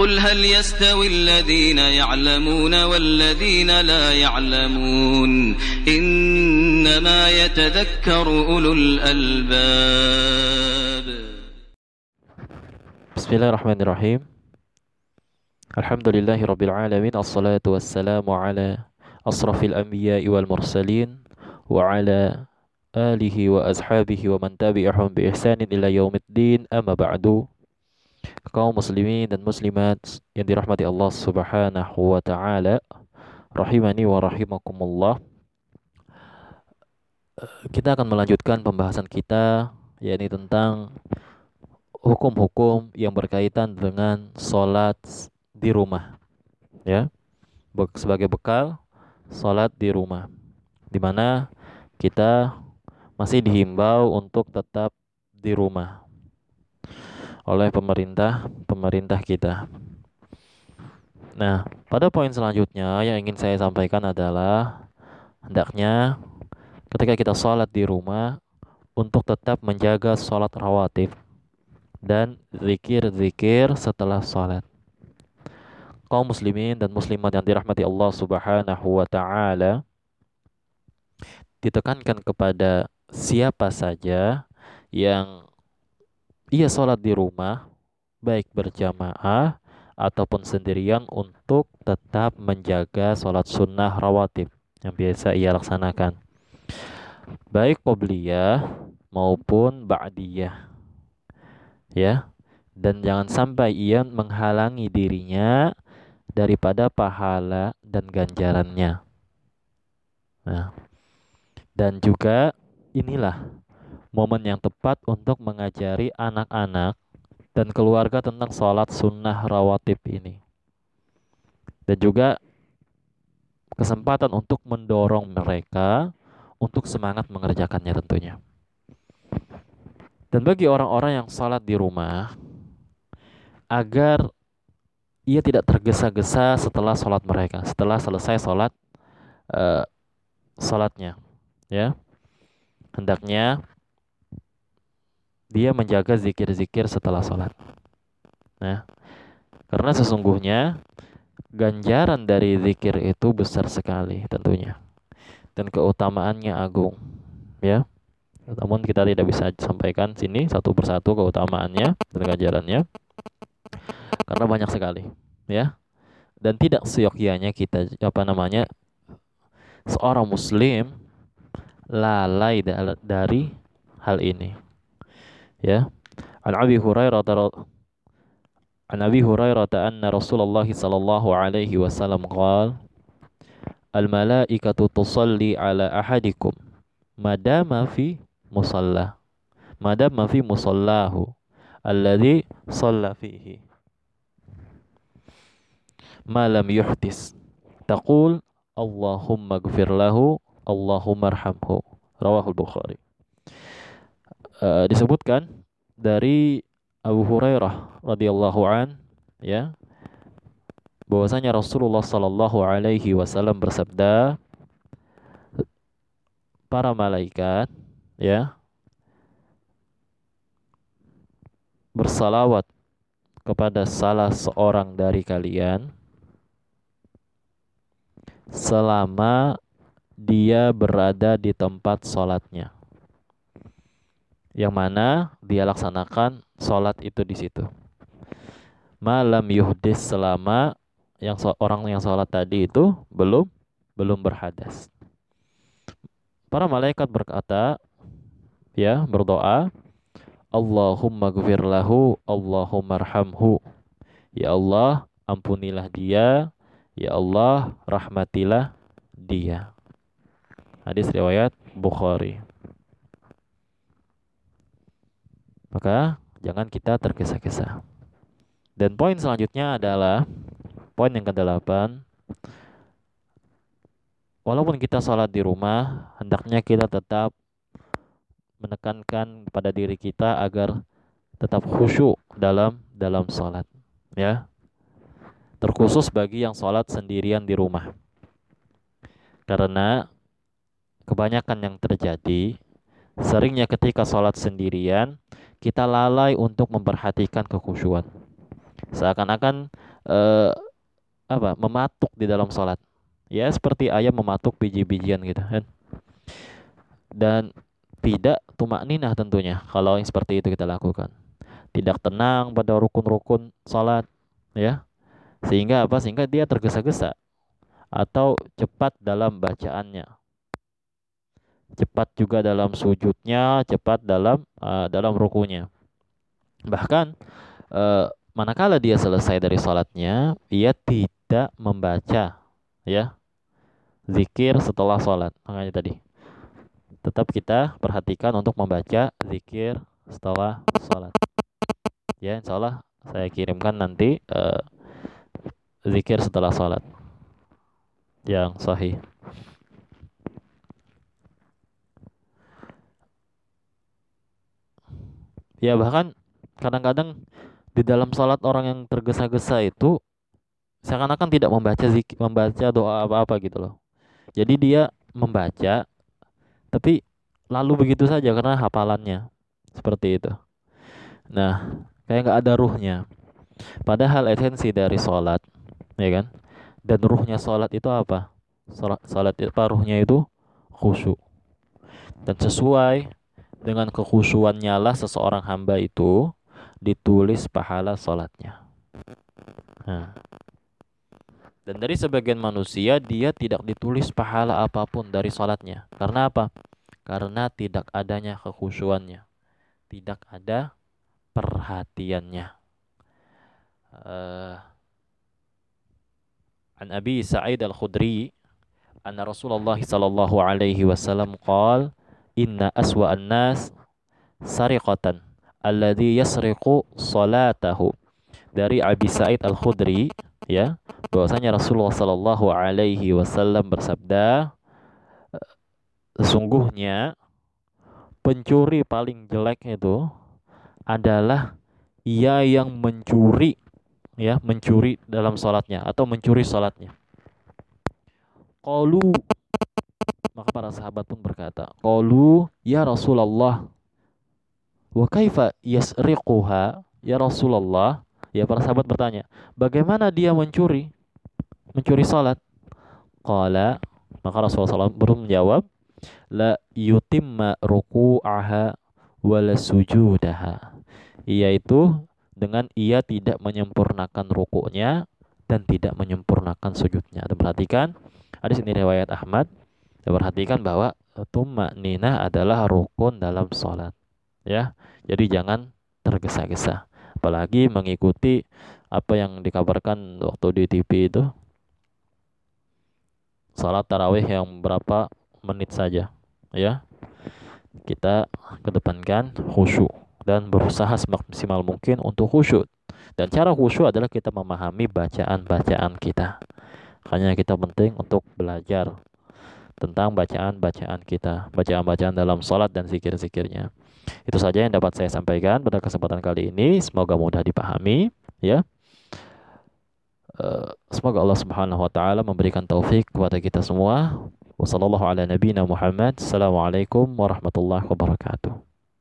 قل هل يستوي الذين يعلمون والذين لا يعلمون إنما يتذكر أولو الألباب. بسم الله الرحمن الرحيم. الحمد لله رب العالمين الصلاة والسلام على أصرف الأنبياء والمرسلين وعلى آله وأصحابه ومن تبعهم بإحسان إلى يوم الدين. أما بعد kaum muslimin dan muslimat yang dirahmati Allah Subhanahu wa taala rahimani wa rahimakumullah. Kita akan melanjutkan pembahasan kita yakni tentang hukum-hukum yang berkaitan dengan sholat di rumah ya. Sebagai bekal sholat di rumah di mana kita masih dihimbau untuk tetap di rumah oleh pemerintah pemerintah kita. Nah, pada poin selanjutnya yang ingin saya sampaikan adalah hendaknya ketika kita sholat di rumah untuk tetap menjaga sholat rawatib dan zikir-zikir setelah sholat. Kaum muslimin dan muslimat yang dirahmati Allah Subhanahu wa taala ditekankan kepada siapa saja yang ia sholat di rumah, baik berjamaah ataupun sendirian untuk tetap menjaga sholat sunnah rawatib yang biasa ia laksanakan. Baik qobliyah maupun ba'diyah. Ya. Dan jangan sampai ia menghalangi dirinya daripada pahala dan ganjarannya. Nah, dan juga inilah momen yang tepat untuk mengajari anak-anak dan keluarga tentang sholat sunnah rawatib ini. Dan juga kesempatan untuk mendorong mereka untuk semangat mengerjakannya tentunya. Dan bagi orang-orang yang sholat di rumah, agar ia tidak tergesa-gesa setelah sholat mereka, setelah selesai sholat uh, sholatnya, ya hendaknya dia menjaga zikir-zikir setelah sholat. Nah, karena sesungguhnya ganjaran dari zikir itu besar sekali tentunya. Dan keutamaannya agung. Ya. Namun kita tidak bisa sampaikan sini satu persatu keutamaannya dan ganjarannya. Karena banyak sekali, ya. Dan tidak seyogyanya kita apa namanya seorang muslim lalai dari hal ini ya an Abi Hurairah an Abi Hurairah anna Rasulullah sallallahu alaihi wasallam qala al malaikatu tusalli ala ahadikum madama fi musalla madama fi musallahu alladhi shalla fihi ma lam yuhdis taqul Allahumma gfir lahu Allahumma arhamhu rawahul Bukhari uh, disebutkan dari Abu Hurairah radhiyallahu an ya bahwasanya Rasulullah sallallahu alaihi wasallam bersabda para malaikat ya bersalawat kepada salah seorang dari kalian selama dia berada di tempat sholatnya yang mana dia laksanakan sholat itu di situ. Malam yuhdis selama yang orang yang sholat tadi itu belum belum berhadas. Para malaikat berkata, ya berdoa, Allahumma gfir lahu, Allahumma arhamhu. Ya Allah, ampunilah dia, ya Allah, rahmatilah dia. Hadis riwayat Bukhari. Maka jangan kita tergesa-gesa. Dan poin selanjutnya adalah poin yang ke-8 Walaupun kita sholat di rumah, hendaknya kita tetap menekankan pada diri kita agar tetap khusyuk dalam dalam sholat, ya. Terkhusus bagi yang sholat sendirian di rumah, karena kebanyakan yang terjadi seringnya ketika sholat sendirian kita lalai untuk memperhatikan kekhusyuan. Seakan-akan uh, apa mematuk di dalam sholat. Ya seperti ayam mematuk biji-bijian gitu kan. Dan tidak tumak ninah tentunya kalau yang seperti itu kita lakukan. Tidak tenang pada rukun-rukun sholat ya. Sehingga apa? Sehingga dia tergesa-gesa atau cepat dalam bacaannya cepat juga dalam sujudnya cepat dalam uh, dalam rukunya. Bahkan uh, manakala dia selesai dari sholatnya ia tidak membaca ya zikir setelah sholat makanya tadi tetap kita perhatikan untuk membaca zikir setelah sholat ya insya Allah saya kirimkan nanti uh, zikir setelah sholat yang sahih ya bahkan kadang-kadang di dalam sholat orang yang tergesa-gesa itu seakan-akan tidak membaca zikir, membaca doa apa-apa gitu loh. Jadi dia membaca tapi lalu begitu saja karena hafalannya seperti itu. Nah, kayak nggak ada ruhnya. Padahal esensi dari sholat, ya kan? Dan ruhnya sholat itu apa? Sholat, sholat itu apa ruhnya itu khusyuk. Dan sesuai dengan kekhusyuannya lah seseorang hamba itu ditulis pahala sholatnya. Nah. Dan dari sebagian manusia dia tidak ditulis pahala apa pun dari sholatnya. Karena apa? Karena tidak adanya kekhusyuannya. Tidak ada perhatiannya. Uh, An Abi Sa'id Al-Khudri anna Rasulullah sallallahu alaihi wasallam qala inna aswa an-nas sariqatan alladhi yasriqu salatahu. Dari Abi Sa'id Al-Khudri ya bahwasanya Rasulullah sallallahu alaihi wasallam bersabda sesungguhnya pencuri paling jelek itu adalah ia yang mencuri ya mencuri dalam salatnya atau mencuri salatnya. Qalu para sahabat pun berkata qalu ya Rasulullah Wa kaifa yasriquha? Ya Rasulullah, ya para sahabat bertanya, bagaimana dia mencuri? Mencuri salat? Qala, maka Rasulullah SAW belum menjawab, la yutimma ruku'aha wala sujudaha. Yaitu dengan ia tidak menyempurnakan rukuknya dan tidak menyempurnakan sujudnya. Dan perhatikan, ada sini riwayat Ahmad. Dan perhatikan bahwa tumma nina adalah rukun dalam sholat ya. Jadi jangan tergesa-gesa. Apalagi mengikuti apa yang dikabarkan waktu di TV itu. Salat tarawih yang berapa menit saja ya. Kita kedepankan khusyuk dan berusaha semaksimal mungkin untuk khusyuk. Dan cara khusyuk adalah kita memahami bacaan-bacaan kita. Hanya kita penting untuk belajar tentang bacaan-bacaan kita, bacaan-bacaan dalam salat dan zikir-zikirnya. Itu saja yang dapat saya sampaikan pada kesempatan kali ini. Semoga mudah dipahami, ya. Uh, semoga Allah Subhanahu wa taala memberikan taufik kepada kita semua. Wassalamualaikum warahmatullahi wabarakatuh.